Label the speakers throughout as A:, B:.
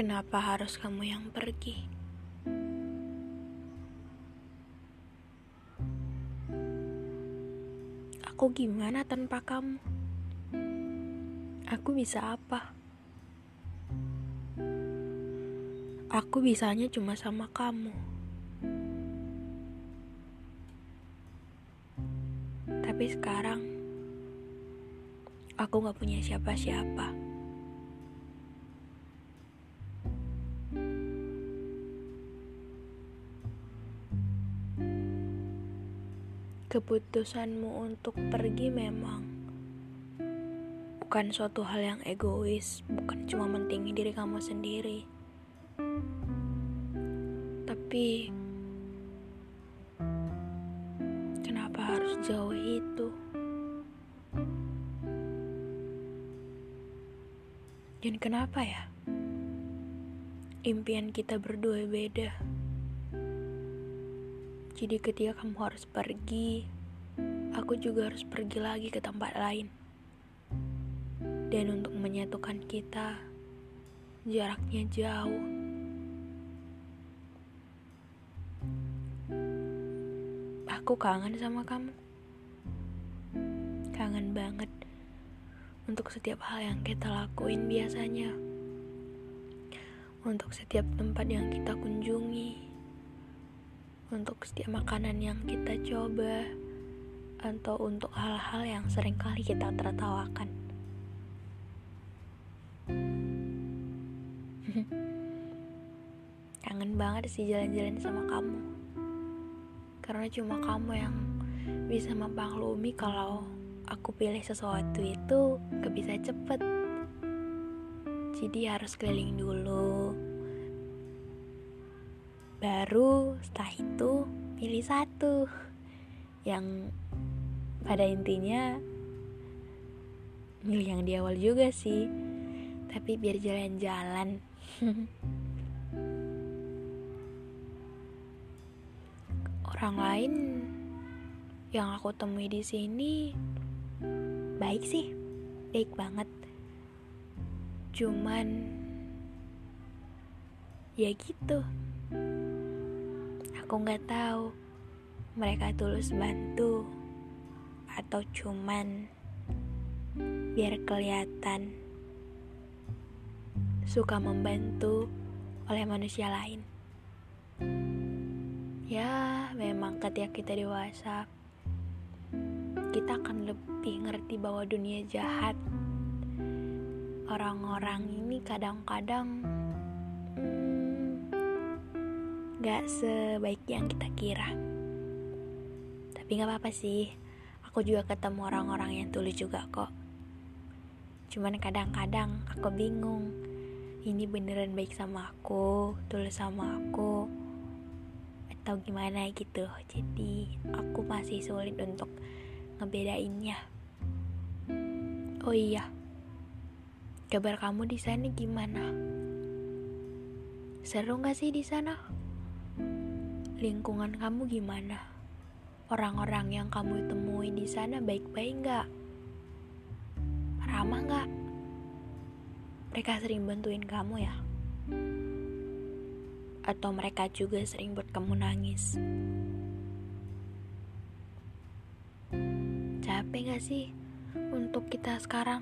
A: Kenapa harus kamu yang pergi? Aku gimana tanpa kamu? Aku bisa apa? Aku bisanya cuma sama kamu. Tapi sekarang, aku gak punya siapa-siapa. Keputusanmu untuk pergi memang bukan suatu hal yang egois, bukan cuma mentingin diri kamu sendiri. Tapi kenapa harus jauh itu? Dan kenapa ya? Impian kita berdua beda. Jadi ketika kamu harus pergi, aku juga harus pergi lagi ke tempat lain. Dan untuk menyatukan kita, jaraknya jauh. Aku kangen sama kamu. Kangen banget untuk setiap hal yang kita lakuin biasanya. Untuk setiap tempat yang kita kunjungi untuk setiap makanan yang kita coba atau untuk hal-hal yang sering kali kita tertawakan. Kangen banget sih jalan-jalan sama kamu. Karena cuma kamu yang bisa mempanglumi kalau aku pilih sesuatu itu gak bisa cepet. Jadi harus keliling dulu, baru setelah itu pilih satu yang pada intinya milih yang di awal juga sih. Tapi biar jalan-jalan. Orang lain yang aku temui di sini baik sih baik banget. Cuman ya gitu Aku nggak tahu mereka tulus bantu atau cuman biar kelihatan suka membantu oleh manusia lain. Ya, memang ketika kita dewasa, kita akan lebih ngerti bahwa dunia jahat. Orang-orang ini kadang-kadang gak sebaik yang kita kira. Tapi gak apa-apa sih, aku juga ketemu orang-orang yang tulus juga kok. Cuman kadang-kadang aku bingung, ini beneran baik sama aku, tulus sama aku, atau gimana gitu. Jadi aku masih sulit untuk ngebedainnya. Oh iya, kabar kamu di sana gimana? Seru gak sih di sana? Lingkungan kamu gimana? Orang-orang yang kamu temui di sana baik-baik nggak? Ramah nggak? Mereka sering bantuin kamu ya? Atau mereka juga sering buat kamu nangis? Capek gak sih untuk kita sekarang?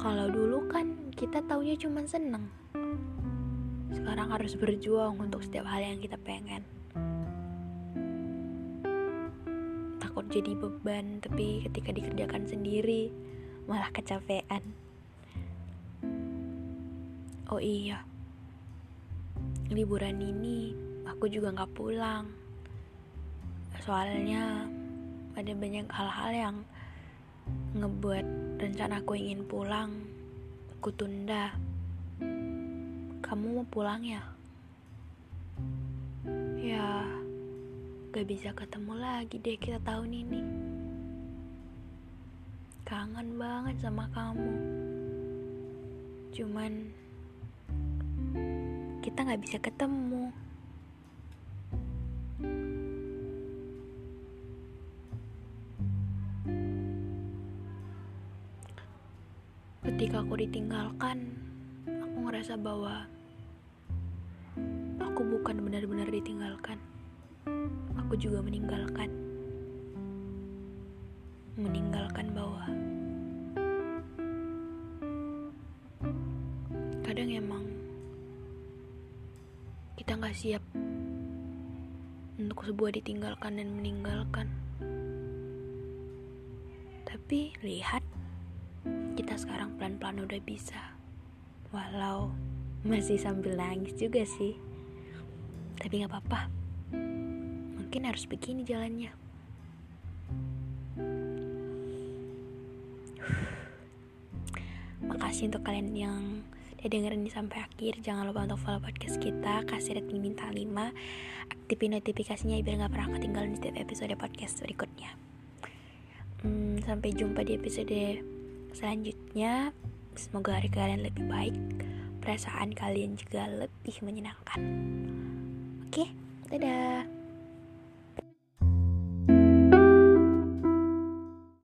A: Kalau dulu kan kita taunya cuma seneng sekarang harus berjuang untuk setiap hal yang kita pengen. Takut jadi beban tapi ketika dikerjakan sendiri malah kecapean. Oh iya liburan ini aku juga gak pulang. Soalnya ada banyak hal-hal yang ngebuat rencana aku ingin pulang, aku tunda. Kamu mau pulang ya? Ya, gak bisa ketemu lagi deh kita tahun ini. Kangen banget sama kamu. Cuman kita gak bisa ketemu. Ketika aku ditinggalkan, aku ngerasa bahwa bukan benar-benar ditinggalkan. Aku juga meninggalkan. Meninggalkan bahwa kadang emang kita nggak siap untuk sebuah ditinggalkan dan meninggalkan. Tapi lihat kita sekarang pelan-pelan udah bisa walau masih sambil nangis juga sih tapi nggak apa-apa. Mungkin harus begini jalannya. Makasih untuk kalian yang udah dengerin sampai akhir. Jangan lupa untuk follow podcast kita kasih rating bintang 5 aktifin notifikasinya biar nggak pernah ketinggalan di setiap episode podcast berikutnya. Hmm, sampai jumpa di episode Selanjutnya, semoga hari kalian lebih baik, perasaan kalian juga lebih menyenangkan. Oke, dadah.